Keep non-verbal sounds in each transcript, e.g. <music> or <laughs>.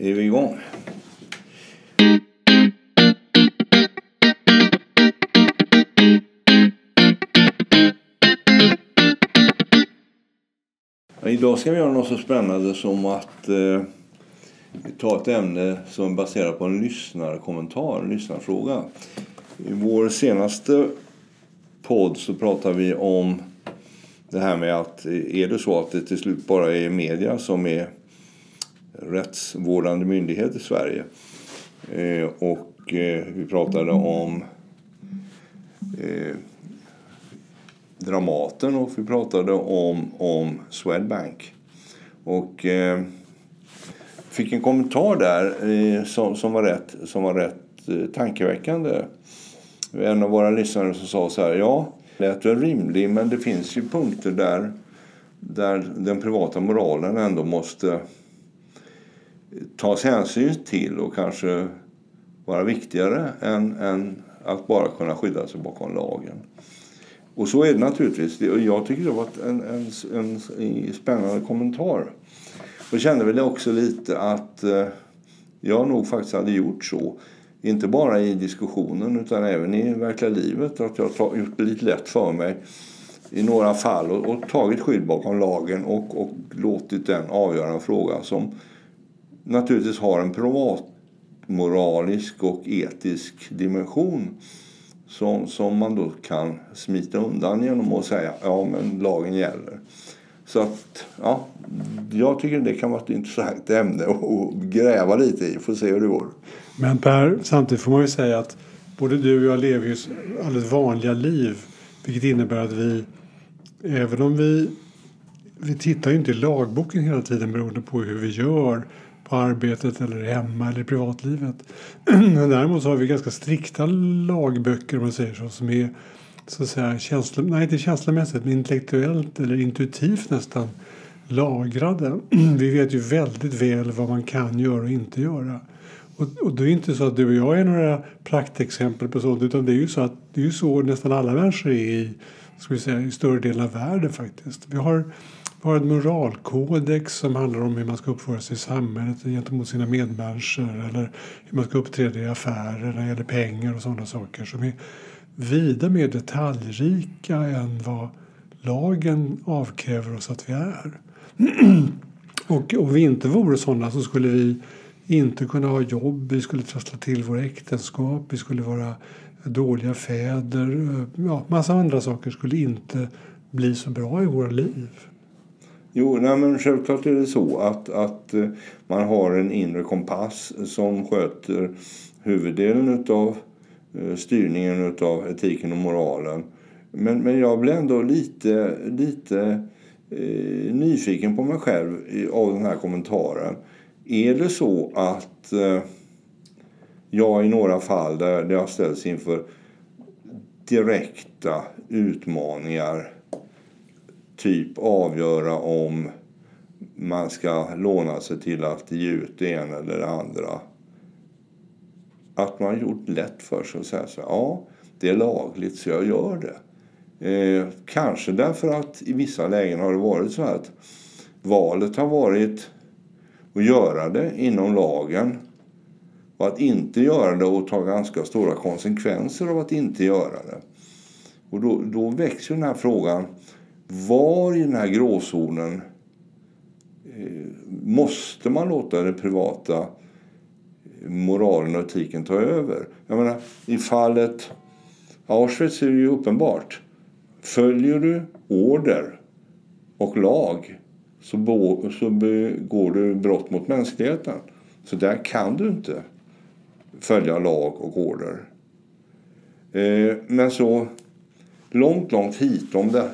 är vi igång. Idag ska vi göra något så spännande som att eh, ta ett ämne som är baserat på en lyssnarkommentar, en lyssnarfråga. I vår senaste podd så pratar vi om det här med att eh, är det så att det till slut bara är media som är rättsvårdande myndighet i Sverige. Eh, och eh, vi pratade om eh, Dramaten och vi pratade om, om Swedbank. Och eh, fick en kommentar där eh, som, som var rätt, som var rätt eh, tankeväckande. En av våra lyssnare som sa så här, ja, lät väl rimlig men det finns ju punkter där, där den privata moralen ändå måste tas hänsyn till och kanske vara viktigare än, än att bara kunna skydda sig bakom lagen. Och så är det naturligtvis. Jag tycker det var en, en, en, en spännande kommentar. Och kände väl också lite att eh, jag nog faktiskt hade gjort så. Inte bara i diskussionen utan även i verkliga livet. Att jag har gjort det lite lätt för mig i några fall och, och tagit skydd bakom lagen och, och låtit den avgöra en fråga som naturligtvis har en privatmoralisk och etisk dimension som, som man då kan smita undan genom att säga ja men lagen gäller. Så att, ja, jag tycker det kan vara ett intressant ämne att gräva lite i. Får se hur det går. Men Per, samtidigt får man ju säga att både du och jag lever ju alldeles vanliga liv. Vilket innebär att vi, även om vi, vi tittar ju inte i lagboken hela tiden beroende på hur vi gör på arbetet eller hemma eller i privatlivet. <clears throat> Däremot så har vi ganska strikta lagböcker om man säger så som är så att säga känslo, nej inte känslomässigt men intellektuellt eller intuitivt nästan lagrade. <clears throat> Vi vet ju väldigt väl vad man kan göra och inte göra. Och, och det är inte så att du och jag är några praktexempel på sånt utan det är ju så att det är ju så nästan alla människor är i, ska vi säga, i större delen av världen faktiskt. Vi har har en moralkodex som handlar om hur man ska uppföra sig i samhället gentemot sina medmänniskor eller hur man ska uppträda i affärer när det gäller pengar och sådana saker som är vida mer detaljrika än vad lagen avkräver oss att vi är. <clears throat> och om vi inte vore sådana så skulle vi inte kunna ha jobb, vi skulle trassla till våra äktenskap, vi skulle vara dåliga fäder. Ja, massa andra saker skulle inte bli så bra i våra liv. Jo, nej, men självklart är det så att, att eh, man har en inre kompass som sköter huvuddelen av eh, styrningen av etiken och moralen. Men, men jag blir ändå lite, lite eh, nyfiken på mig själv av den här kommentaren. Är det så att eh, jag i några fall där, där jag ställs inför direkta utmaningar typ avgöra om man ska låna sig till att ge ut det ena eller det andra. Att man gjort lätt för sig och säga så ja, det är lagligt så jag gör det. Eh, kanske därför att i vissa lägen har det varit så att valet har varit att göra det inom lagen och att inte göra det och ta ganska stora konsekvenser av att inte göra det. Och då, då växer den här frågan var i den här gråzonen eh, måste man låta den privata moralen och etiken ta över? Jag menar, i fallet Auschwitz är det ju uppenbart. Följer du order och lag så, bo, så begår du brott mot mänskligheten. Så där kan du inte följa lag och order. Eh, men så långt, långt hit om det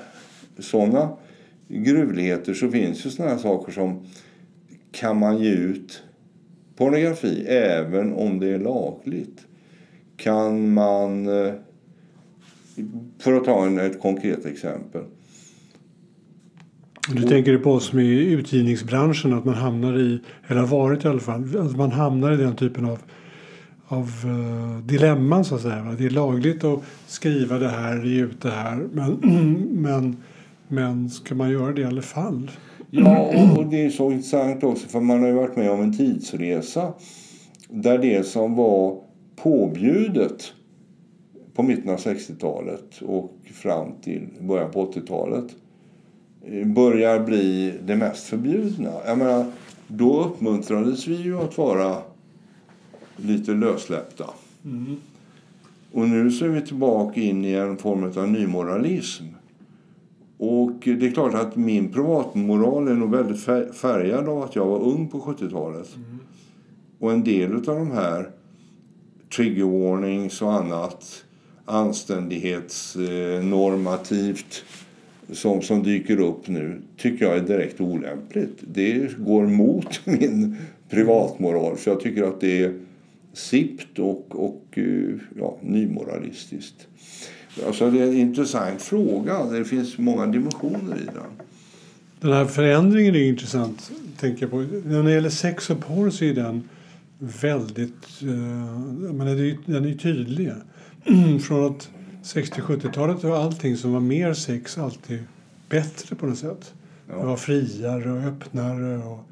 sådana gruvligheter så finns ju sådana saker som kan man ge ut pornografi även om det är lagligt? Kan man, eh, för att ta en, ett konkret exempel. Du tänker på oss med i utgivningsbranschen att man hamnar i, eller har varit i alla fall, att man hamnar i den typen av av uh, dilemman så att säga. Det är lagligt att skriva det här, ge ut det här men, <clears throat> men men ska man göra det i alla fall? Ja, och, det är så intressant också för man har ju varit med om en tidsresa där det som var påbjudet på mitten av 60-talet och fram till början på 80-talet eh, börjar bli det mest förbjudna. Jag menar, då uppmuntrades vi ju att vara lite lössläppta. Mm. Och nu så är vi tillbaka in i en form av nymoralism. Och det är klart att min privatmoral är nog väldigt färgad av att jag var ung på 70-talet. Mm. Och en del av de här trigger warnings och annat anständighetsnormativt som, som dyker upp nu tycker jag är direkt olämpligt. Det går mot <laughs> min privatmoral för jag tycker att det är sippt och, och eh, ja, nymoralistiskt. Alltså det är en intressant fråga. Det finns många dimensioner i den. Den här förändringen är intressant. Tänker på. När det gäller sex och porr så är den väldigt... Uh, men den är tydlig. <clears throat> Från att 60-70-talet var allting som var mer sex alltid bättre på något sätt. Ja. Det var friare och öppnare och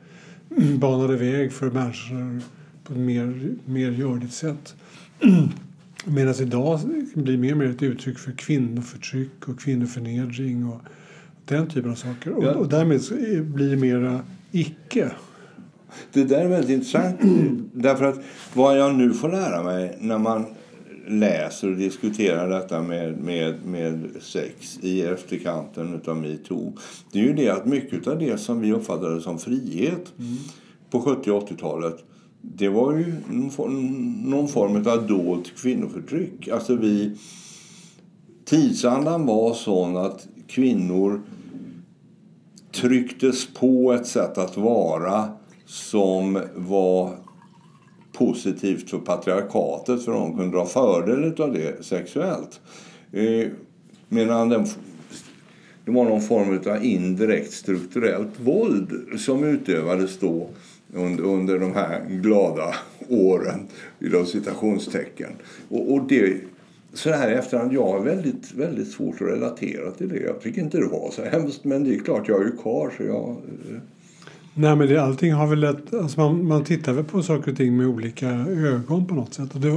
<clears throat> banade väg för människor på ett mer, mer görligt sätt. <clears throat> Medan idag blir mer och mer ett uttryck för kvinnoförtryck och kvinnoförnedring och den typen av saker. Ja. Och, och därmed blir det mera icke. Det där är väldigt intressant. Därför att vad jag nu får lära mig när man läser och diskuterar detta med, med, med sex i efterkanten av metoo. Det är ju det att mycket av det som vi uppfattade som frihet mm. på 70 och 80-talet det var ju någon form av dolt kvinnoförtryck. Alltså vi, tidsandan var sån att kvinnor trycktes på ett sätt att vara som var positivt för patriarkatet för de kunde dra fördel av det sexuellt. Eh, medan den, det var någon form av indirekt strukturellt våld som utövades då under, under de här glada åren, inom citationstecken. Och, och det, så här i efterhand, jag har väldigt, väldigt svårt att relatera till det. Jag tycker inte det var så hemskt, men det är klart, jag är ju karl så jag... Eh. Nej, men det, allting har väl ett, alltså man, man tittar väl på saker och ting med olika ögon på något sätt. Och, det,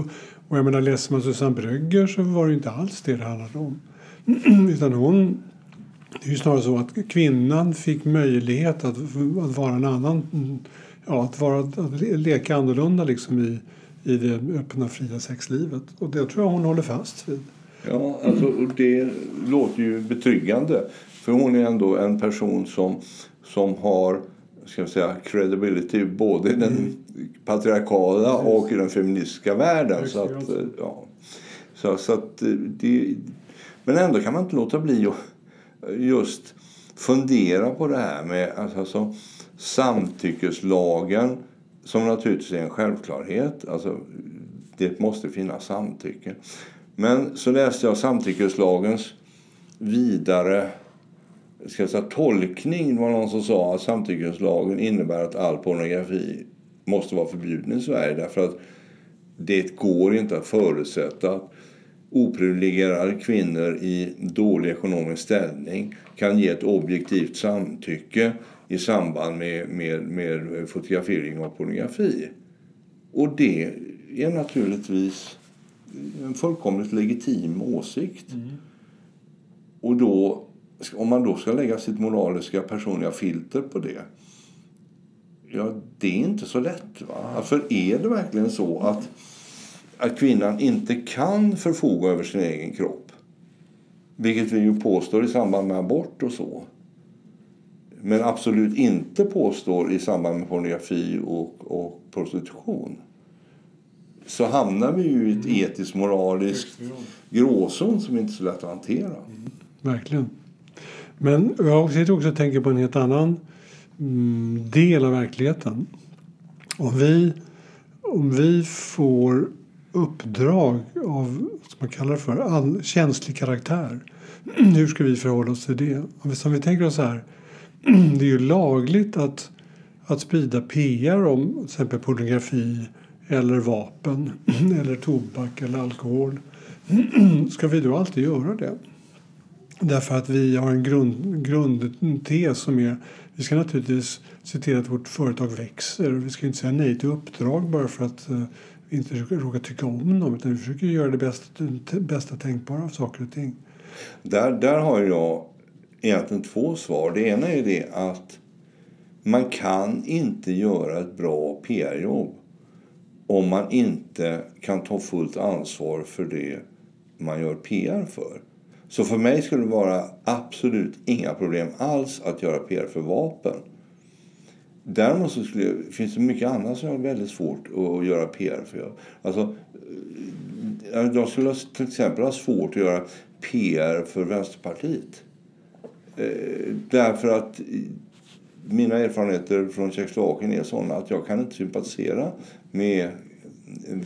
och jag menar, läser man Susanne Brögger så var det inte alls det det handlade om. <clears throat> Utan hon, det är ju snarare så att kvinnan fick möjlighet att, att vara en annan ja, att, vara, att leka annorlunda liksom i, i det öppna, fria sexlivet. Och det tror jag hon håller fast vid. Ja, alltså, det låter ju betryggande. För hon är ändå en person som, som har ska jag säga, credibility både i den mm. patriarkala och i den feministiska världen. Så att, ja. så, så att det, men ändå kan man inte låta bli att just fundera på det här med alltså, samtyckeslagen som naturligtvis är en självklarhet. Alltså, det måste finnas samtycke. Men så läste jag samtyckeslagens vidare ska jag säga, tolkning. Det var någon som sa att samtyckeslagen innebär att all pornografi måste vara förbjuden i Sverige. Därför att det går inte att förutsätta att oprivilegierade kvinnor i dålig ekonomisk ställning kan ge ett objektivt samtycke i samband med, med, med fotografering av pornografi. Och det är naturligtvis en fullkomligt legitim åsikt. Mm. Och då, om man då ska lägga sitt moraliska personliga filter på det Ja, det är inte så lätt. Va? För är det verkligen så att, att kvinnan inte kan förfoga över sin egen kropp vilket vi ju påstår i samband med abort och så men absolut inte påstår i samband med pornografi och, och prostitution så hamnar vi ju i ett mm. etiskt moraliskt gråzon som inte är så lätt att hantera. Mm. Verkligen. Men jag sitter också och tänker på en helt annan mm, del av verkligheten. Om vi, om vi får uppdrag av som man kallar för all, känslig karaktär. <clears throat> Hur ska vi förhålla oss till det? Om vi, som vi tänker oss här <clears throat> det är ju lagligt att, att sprida PR om till exempel pornografi eller vapen <clears throat> eller tobak eller alkohol. <clears throat> Ska vi då alltid göra det? Därför att vi har en grund, grundtes som är Vi ska naturligtvis se till att vårt företag växer. Vi ska inte säga nej till uppdrag bara för att vi inte råkar tycka om dem. Utan vi försöker göra det bästa, bästa tänkbara av saker och ting. Där, där har jag egentligen två svar. Det ena är det att man kan inte göra ett bra PR-jobb om man inte kan ta fullt ansvar för det man gör PR för. Så för mig skulle det vara absolut inga problem alls att göra PR för vapen. Däremot så skulle, finns det mycket annat som är väldigt svårt att göra PR för. Alltså, eh, jag skulle till exempel ha svårt att göra PR för Vänsterpartiet. Eh, därför att mina erfarenheter från Tjeckoslovakien är sådana att jag kan inte sympatisera med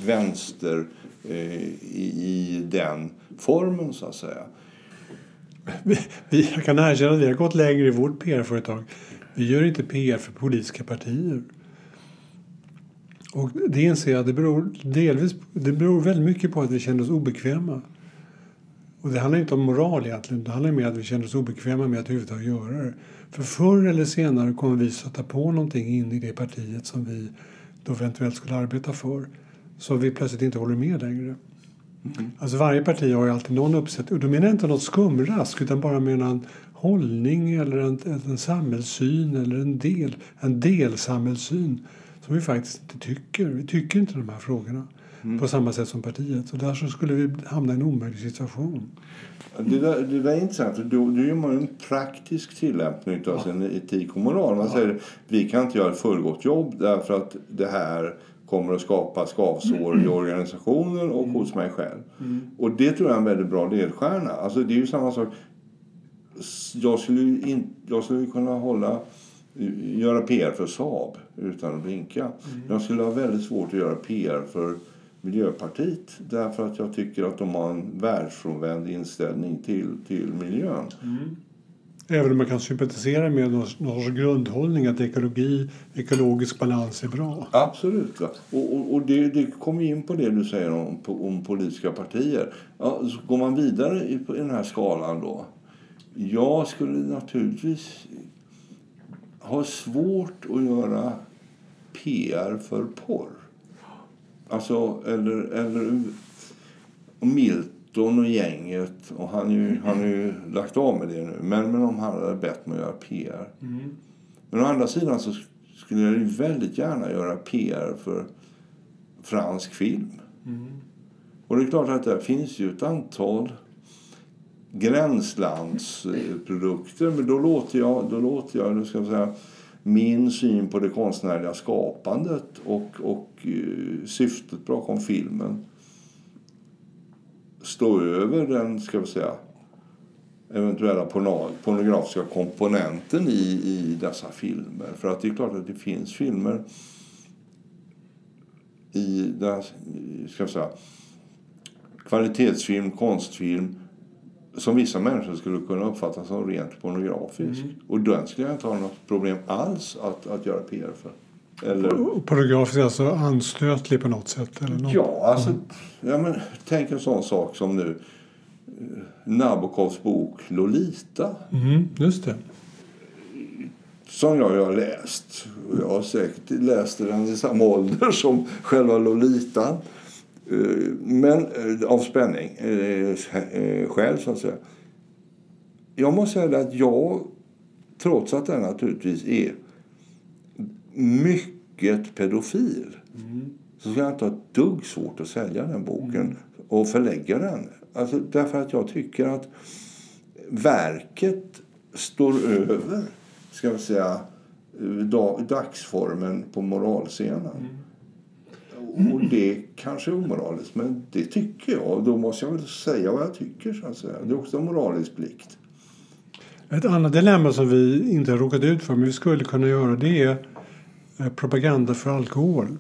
vänster eh, i, i den formen så att säga. Vi, vi, jag kan erkänna att vi har gått längre i vårt PR-företag. Vi gör inte PR för politiska partier. Och det inser jag, det beror, delvis, det beror väldigt mycket på att vi känner oss obekväma. Och det handlar inte om moral egentligen, det handlar mer om att vi känner oss obekväma med att överhuvudtaget göra det. För förr eller senare kommer vi sätta på någonting in i det partiet som vi då eventuellt skulle arbeta för. Så vi plötsligt inte håller med längre. Mm. Alltså varje parti har ju alltid någon uppsättning. Och då menar jag inte något skumrask utan bara med en hållning eller en, en samhällssyn eller en del, en delsamhällssyn som vi faktiskt inte tycker. Vi tycker inte de här frågorna mm. på samma sätt som partiet. Och därför skulle vi hamna i en omöjlig situation. Det där, det där är intressant. Då, då gör man en praktisk tillämpning av ja. sin etik och moral. Man ja. säger vi kan inte göra ett fullgott jobb därför att det här kommer att skapa skavsår mm. i organisationen och mm. hos mig själv. Mm. Och det tror jag är en väldigt bra ledstjärna. Alltså det är ju samma sak. Jag skulle, in, jag skulle kunna hålla, göra PR för Saab utan att blinka. Mm. Jag skulle ha väldigt svårt att göra PR för Miljöpartiet därför att jag tycker att de har en världsfrånvänd inställning till, till miljön. Mm. Även om man kan sympatisera med någon, sorts grundhållning att ekologi, ekologisk balans är bra. Absolut. Va? Och, och, och det, det kommer in på det du säger om, om politiska partier. Ja, så går man vidare i, i den här skalan då. Jag skulle naturligtvis ha svårt att göra PR för porr. Alltså, eller, eller Milton och gänget, och han, ju, han har ju lagt av med det nu, men, men om han hade bett mig att göra PR. Mm. Men å andra sidan så skulle jag ju väldigt gärna göra PR för fransk film. Mm. Och det är klart att det finns ju ett antal gränslandsprodukter, men då låter jag, då låter jag, då ska jag säga, min syn på det konstnärliga skapandet och, och eh, syftet bakom filmen stå över den, ska vi säga, eventuella pornografiska komponenten i, i dessa filmer. För att det är klart att det finns filmer i den, eh, ska vi säga, kvalitetsfilm, konstfilm som vissa människor skulle kunna uppfatta som rent pornografisk. Mm. Och den skulle jag inte ha något problem alls att, att göra PR för. Eller... Pornografisk, alltså anstötlig på något sätt? Eller något. Ja, alltså, mm. ja, men, tänk en sån sak som nu eh, Nabokovs bok Lolita. Mm, just det. Som jag har läst. Jag har säkert läst den i samma ålder som själva Lolita. Eh, men eh, av spänning, eh, skäl så att säga. Jag måste säga att jag, trots att den naturligtvis är mycket pedofil mm. så ska jag inte ha ett dugg svårt att sälja den boken mm. och förlägga den. Alltså, därför att jag tycker att verket står över ska vi säga, dagsformen på moralscenen. Mm. Och det kanske är omoraliskt, men det tycker jag. Då måste jag väl säga vad jag tycker. Så att säga. Det är också en moralisk plikt. Ett annat dilemma som vi inte har råkat ut för, men vi skulle kunna göra, det är eh, propaganda för alkohol.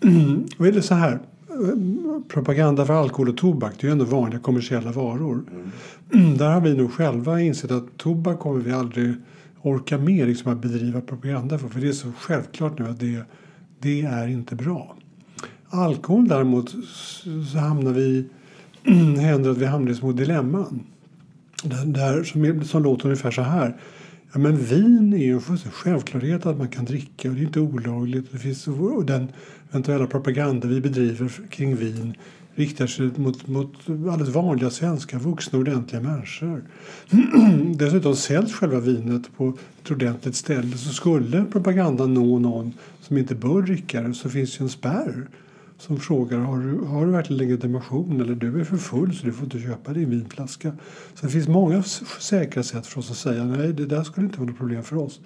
<clears throat> Och är det så här, eh, propaganda för alkohol och tobak det är ju ändå vanliga kommersiella varor. Mm. <clears throat> Där har vi nog själva insett att tobak kommer vi aldrig orka med liksom att bedriva propaganda för. För det är så självklart nu att det, det är inte bra. Alkohol däremot så hamnar vi, <clears throat> händer att vi hamnar i små dilemman. Där, som, som låter ungefär så här. Ja, men vin är ju en självklarhet att man kan dricka och det är inte olagligt. Det finns, och den eventuella propaganda vi bedriver kring vin riktar sig mot, mot alldeles vanliga svenska vuxna ordentliga människor. <clears throat> Dessutom säljs själva vinet på ett ordentligt ställe. Så skulle propagandan nå någon som inte bör dricka det så finns ju en spärr som frågar har du, har du verkligen legitimation eller du är för full så du får inte köpa din vinflaska. Så det finns många säkra sätt för oss att säga nej det där skulle inte vara något problem för oss.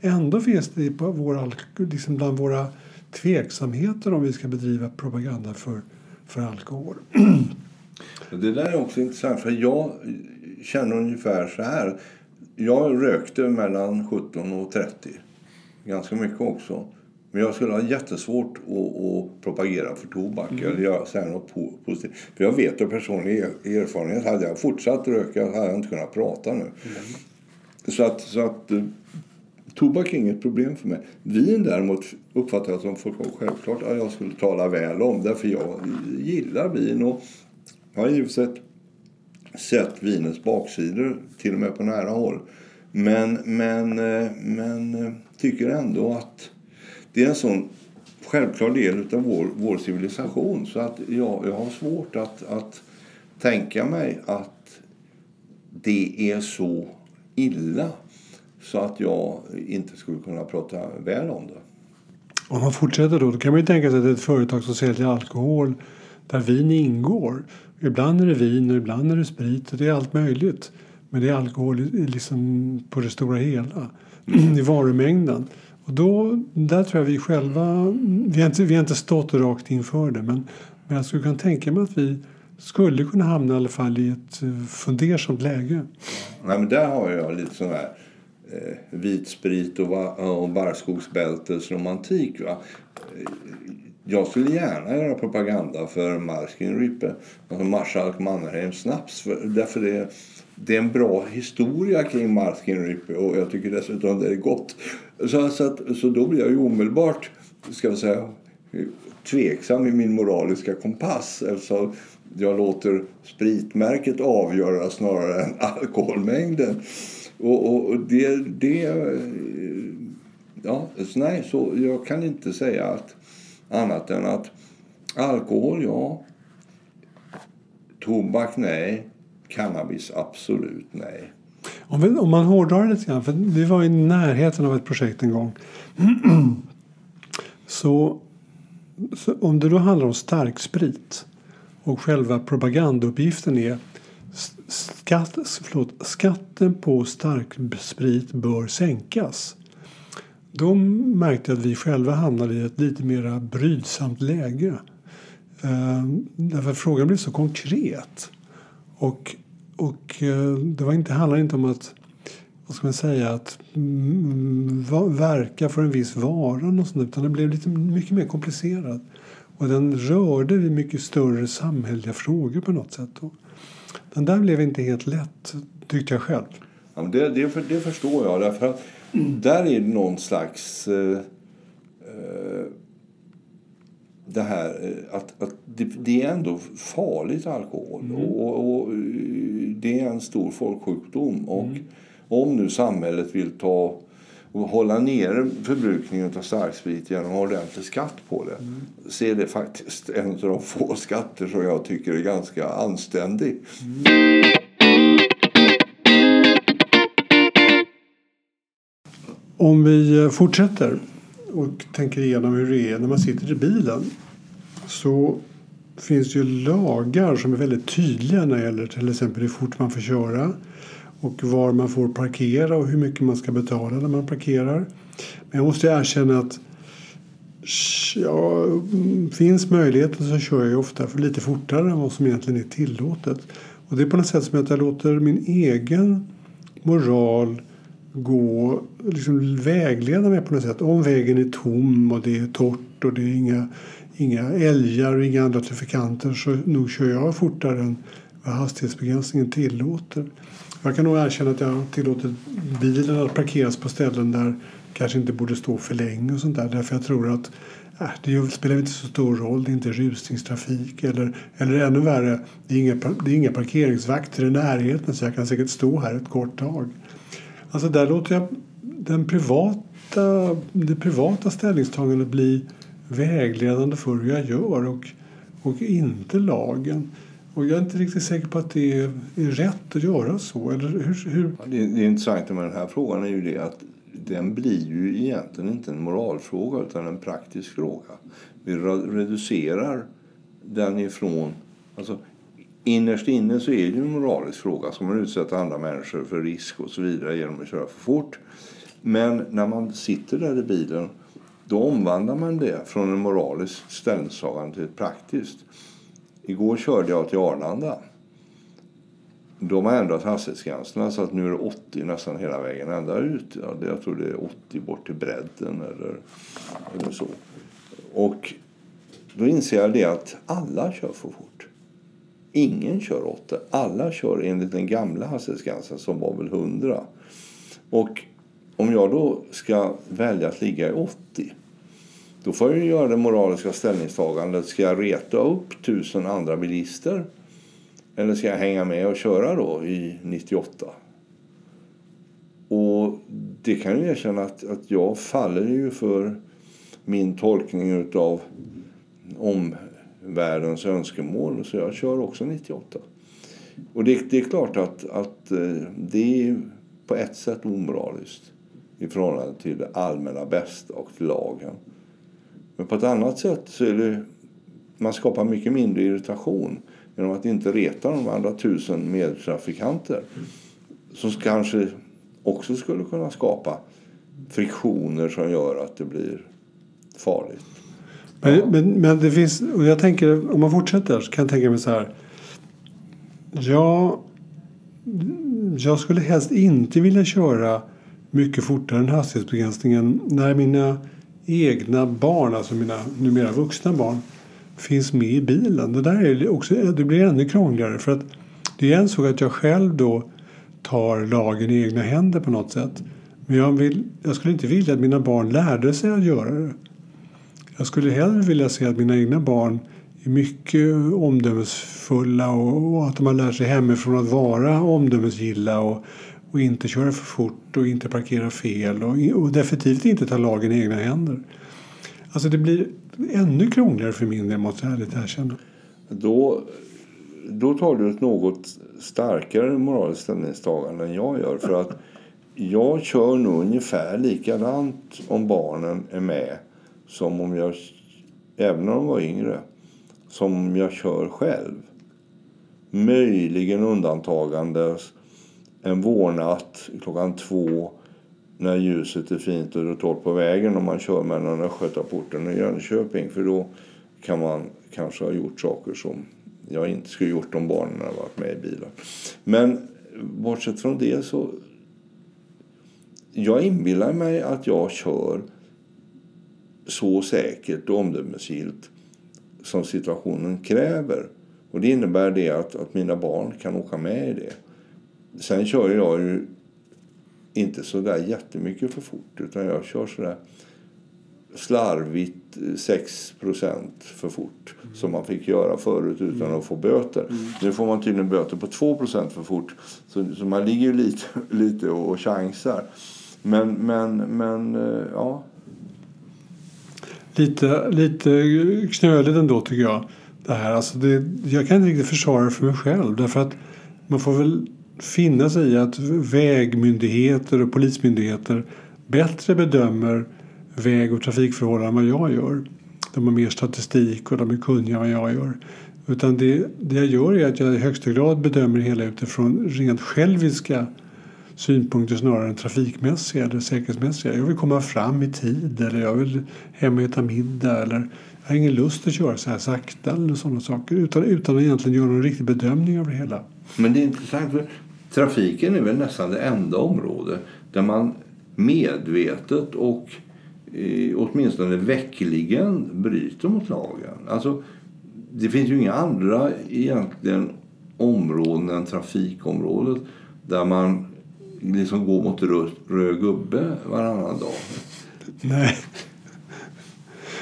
Ändå finns det på våra, liksom bland våra tveksamheter om vi ska bedriva propaganda för, för alkohol. <clears throat> Det där är också intressant för jag känner ungefär så här. Jag rökte mellan 17 och 30. Ganska mycket också. Men jag skulle ha jättesvårt att, att propagera för tobak mm. eller göra, säga något positivt. För jag vet av personlig erfarenhet, hade jag fortsatt röka hade jag inte kunnat prata nu. Mm. Så att, så att eh, tobak är inget problem för mig. Vin däremot uppfattar jag som fullkomligt självklart att jag skulle tala väl om. Därför jag gillar vin och har givetvis sett vinets baksidor till och med på nära håll. Men, men, eh, men eh, tycker ändå att det är en sån självklar del av vår, vår civilisation så att jag, jag har svårt att, att tänka mig att det är så illa så att jag inte skulle kunna prata väl om det. Om man fortsätter då, då kan man ju tänka sig att det är ett företag som säljer alkohol där vin ingår. Ibland är det vin och ibland är det sprit och det är allt möjligt. Men det är alkohol liksom på det stora hela, <clears throat> i varumängden. Och då, där tror jag vi själva, vi har, inte, vi har inte stått rakt inför det men, men jag skulle kunna tänka mig att vi skulle kunna hamna i alla fall i ett eh, fundersamt läge. Nej, men där har jag lite sån här eh, vitsprit och, och barrskogsbältesromantik. Va? Jag skulle gärna göra propaganda för Marskin Rippe, alltså Marschalk Mannerheims snaps. För, därför det, det är en bra historia kring Marskin Rippe och jag tycker dessutom det är gott. Så, så, att, så då blir jag ju omedelbart ska jag säga, tveksam i min moraliska kompass eftersom jag låter spritmärket avgöra snarare än alkoholmängden. Och, och det, det... Ja, så nej, så jag kan inte säga att annat än att alkohol, ja. Tobak, nej. Cannabis, absolut nej. Om, vi, om man hårdrar det lite grann, för vi var i närheten av ett projekt en gång. <clears throat> så, så, om det då handlar om starksprit och själva propagandauppgiften är skatt, förlåt, skatten på starksprit bör sänkas. Då märkte jag att vi själva hamnade i ett lite mer brydsamt läge. Ehm, därför frågan blev så konkret. Och och eh, det var inte, handlar inte om att vad ska man säga, att mm, verka för en viss vara och sånt, utan det blev lite mycket mer komplicerat. Och den rörde vid mycket större samhälleliga frågor på något sätt. Och den där blev inte helt lätt, tyckte jag själv. Ja, men det, det, det förstår jag. Därför att mm. där är det någon slags... Eh, eh, det här eh, att, att det, det, är ändå farligt alkohol. Mm. Och, och, det är en stor folksjukdom. Och mm. om nu samhället vill ta och hålla nere förbrukningen av starksprit genom att ha ordentlig skatt på det mm. så är det faktiskt en av de få skatter som jag tycker är ganska anständig. Mm. Om vi fortsätter och tänker igenom hur det är när man sitter i bilen så finns det ju lagar som är väldigt tydliga när det gäller till exempel hur fort man får köra och var man får parkera och hur mycket man ska betala när man parkerar. Men jag måste erkänna att ja, finns möjligheten så kör jag ofta för lite fortare än vad som egentligen är tillåtet. Och det är på något sätt som att jag låter min egen moral gå, liksom vägleda mig på något sätt. Om vägen är tom och det är torrt och det är inga inga älgar och inga andra trafikanter så nog kör jag fortare än vad hastighetsbegränsningen tillåter. Jag kan nog erkänna att jag tillåter bilen att parkeras på ställen där kanske inte borde stå för länge och sånt där. Därför jag tror att äh, det spelar inte så stor roll. Det är inte rusningstrafik eller, eller ännu värre, det är, inga, det är inga parkeringsvakter i närheten så jag kan säkert stå här ett kort tag. Alltså där låter jag den privata, det privata ställningstagandet bli vägledande för hur jag gör och, och inte lagen. Och jag är inte riktigt säker på att det är, är rätt att göra så. Eller hur, hur? Ja, det, det intressanta med den här frågan är ju det att den blir ju egentligen inte en moralfråga utan en praktisk fråga. Vi reducerar den ifrån... Alltså, innerst inne så är det en moralisk fråga. Ska man utsätta andra människor för risk och så vidare genom att köra för fort? Men när man sitter där i bilen då omvandlar man det från en moralisk ställningstagande till ett praktiskt. Igår körde jag till Arlanda. De har ändrat hastighetsgränserna så att nu är det 80 nästan hela vägen ända ut. Ja, jag tror det är 80 bort till bredden eller, eller så. Och då inser jag det att alla kör för fort. Ingen kör 80. Alla kör enligt den gamla hastighetsgränsen som var väl 100. Och om jag då ska välja att ligga i 80 då får jag göra det moraliska ställningstagandet. Ska jag reta upp tusen andra bilister? Eller ska jag hänga med och köra då i 98? Och det kan jag erkänna att, att jag faller ju för min tolkning av världens önskemål. Så jag kör också 98. Och det, det är klart att, att eh, det är på ett sätt omoraliskt i förhållande till det allmänna bästa och till lagen. Men på ett annat sätt så är det, man skapar mycket mindre irritation genom att inte reta de andra tusen medtrafikanter som kanske också skulle kunna skapa friktioner som gör att det blir farligt. Men, ja. men, men det finns, och jag tänker, om man fortsätter så kan jag tänka mig så här. Ja, jag skulle helst inte vilja köra mycket fortare än hastighetsbegränsningen när mina egna barn, alltså mina numera vuxna barn, finns med i bilen. Det, där är också, det blir ännu krångligare. För att det är en sak att jag själv då tar lagen i egna händer på något sätt. Men jag, vill, jag skulle inte vilja att mina barn lärde sig att göra det. Jag skulle hellre vilja se att mina egna barn är mycket omdömesfulla och, och att de har lärt sig hemifrån att vara omdömesgilla och, och inte köra för fort och inte parkera fel och, och definitivt inte ta lagen i egna händer. Alltså det blir ännu krångligare för min del måste jag ärligt erkänna. Då, då tar du ett något starkare moraliskt ställningstagande än jag gör. För att jag kör nog ungefär likadant om barnen är med som om jag, även om de var yngre, som jag kör själv. Möjligen undantagandes en vårnatt klockan två när ljuset är fint och det är torrt på vägen om man kör mellan Östgötaporten och Jönköping. För då kan man kanske ha gjort saker som jag inte skulle gjort om barnen hade varit med i bilen. Men bortsett från det så... Jag inbillar mig att jag kör så säkert och omdömesgillt som situationen kräver. Och det innebär det att, att mina barn kan åka med i det. Sen kör jag ju inte så där jättemycket för fort utan jag kör så där slarvigt 6% för fort mm. som man fick göra förut utan mm. att få böter. Mm. Nu får man tydligen böter på 2% för fort så, så man ligger ju lite, <laughs> lite och, och chansar. Men, men, men eh, ja. Lite, lite knöligt ändå tycker jag. Det här. Alltså det, jag kan inte riktigt försvara det för mig själv därför att man får väl finna sig i att vägmyndigheter och polismyndigheter bättre bedömer väg och trafikförhållanden än vad jag gör. De har mer statistik och de är kunniga än vad jag gör. Utan det, det jag gör är att jag i högsta grad bedömer det hela utifrån rent själviska synpunkter snarare än trafikmässiga eller säkerhetsmässiga. Jag vill komma fram i tid eller jag vill hem och äta middag eller jag har ingen lust att köra så här sakta eller sådana saker utan, utan att egentligen göra någon riktig bedömning av det hela. Men det är intressant för trafiken är väl nästan det enda område där man medvetet och eh, åtminstone veckligen bryter mot lagen. Alltså, det finns ju inga andra egentligen områden än trafikområdet där man liksom gå mot röd, röd gubbe varannan dag. Nej.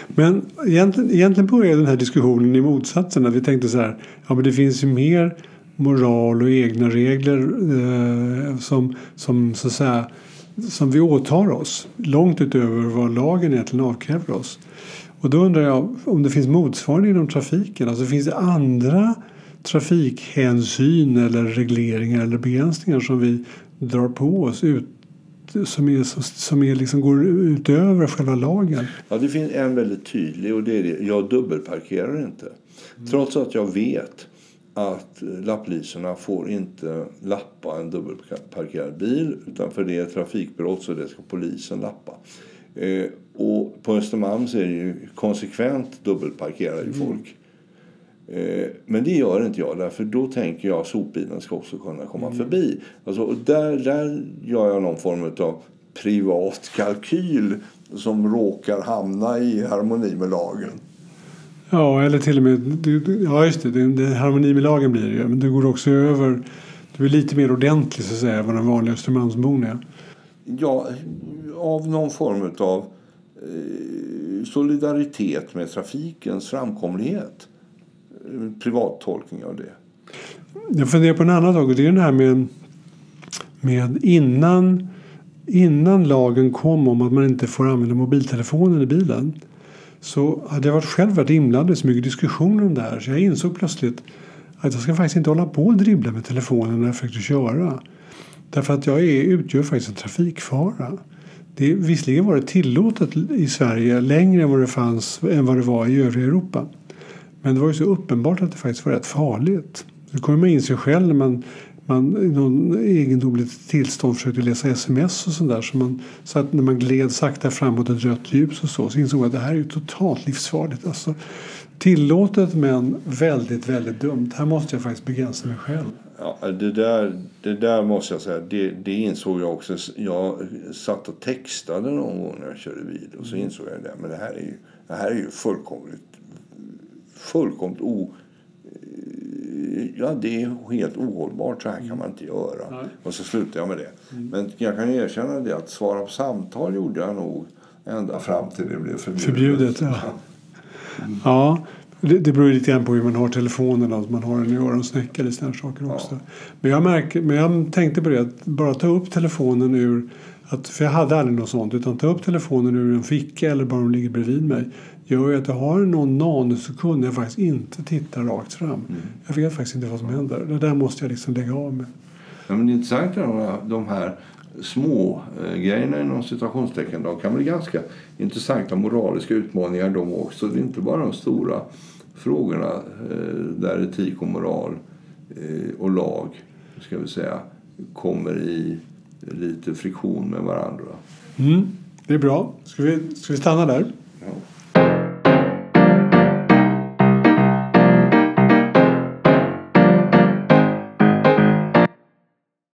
Men egentligen, egentligen började den här diskussionen i motsatsen. Att vi tänkte så här, ja men det finns ju mer moral och egna regler eh, som, som, så att säga, som vi åtar oss långt utöver vad lagen egentligen avkräver oss. Och då undrar jag om det finns motsvarande inom trafiken. Alltså finns det andra trafikhänsyn eller regleringar eller begränsningar som vi drar på oss ut, som, är, som är liksom går utöver själva lagen? Ja, det finns en väldigt tydlig och det är det. Jag dubbelparkerar inte. Mm. Trots att jag vet att lapplisorna får inte lappa en dubbelparkerad bil utan för det är trafikbrott så det ska polisen lappa. Eh, och på Östermalm så är det ju konsekvent dubbelparkerar ju folk. Eh, men det gör inte jag därför då tänker jag att sopbilen ska också kunna komma mm. förbi. Alltså, där, där gör jag någon form av privat kalkyl som råkar hamna i harmoni med lagen. Ja, eller till och med... Ja, just det. det, det harmoni med lagen blir det ju. Men det går också över... Du är lite mer ordentlig så att säga än vad den vanliga Östermalmsbon är. Ja, av någon form av eh, solidaritet med trafikens framkomlighet. Privat tolkning av det. Jag funderar på en annan sak och det är det här med, med innan, innan lagen kom om att man inte får använda mobiltelefonen i bilen så hade jag varit själv varit inblandad i så mycket diskussioner om det här så jag insåg plötsligt att jag ska faktiskt inte hålla på och dribbla med telefonen när jag försökte köra. Därför att jag är, utgör faktiskt en trafikfara. Det visserligen var det tillåtet i Sverige längre än vad det fanns än vad det var i övriga Europa. Men det var ju så uppenbart att det faktiskt var rätt farligt. Det kommer man in sig själv när man, man i någon egendomligt tillstånd försökte läsa sms och sådär. Så, man, så att när man gled sakta framåt ett rött ljus och så, så insåg man att det här är ju totalt livsfarligt. Alltså, tillåtet men väldigt, väldigt dumt. Här måste jag faktiskt begränsa mig själv. Ja, det, där, det där måste jag säga, det, det insåg jag också. Jag satt och textade någon gång när jag körde bil och så insåg jag det. Men det här är ju, det här är ju fullkomligt, fullkomligt o... Ja, det är helt ohållbart. Så här kan man inte göra. Nej. Och så slutade jag med det. Mm. Men jag kan erkänna det att svara på samtal gjorde jag nog ända fram till det blev förbjudet. Förbjudet, ja. Mm. Ja, det, det beror lite grann på hur man har telefonen, att man har den i öronsnäcka eller sådana saker också. Ja. Men, jag märker, men jag tänkte på det, att bara ta upp telefonen ur att, för jag hade aldrig något sånt. Utan ta upp telefonen ur en ficka eller bara den ligger bredvid mig. Gör ju att jag har någon nanosekund när jag faktiskt inte tittar rakt fram. Mm. Jag vet faktiskt inte vad som händer. Det där måste jag liksom lägga av med. Ja, men det intressanta är de här små eh, grejerna inom citationstecken. De kan bli ganska intressanta moraliska utmaningar de också. Det är inte bara de stora frågorna eh, där etik och moral eh, och lag ska vi säga, kommer i lite friktion med varandra. Mm, det är bra. Ska vi, ska vi stanna där? Ja.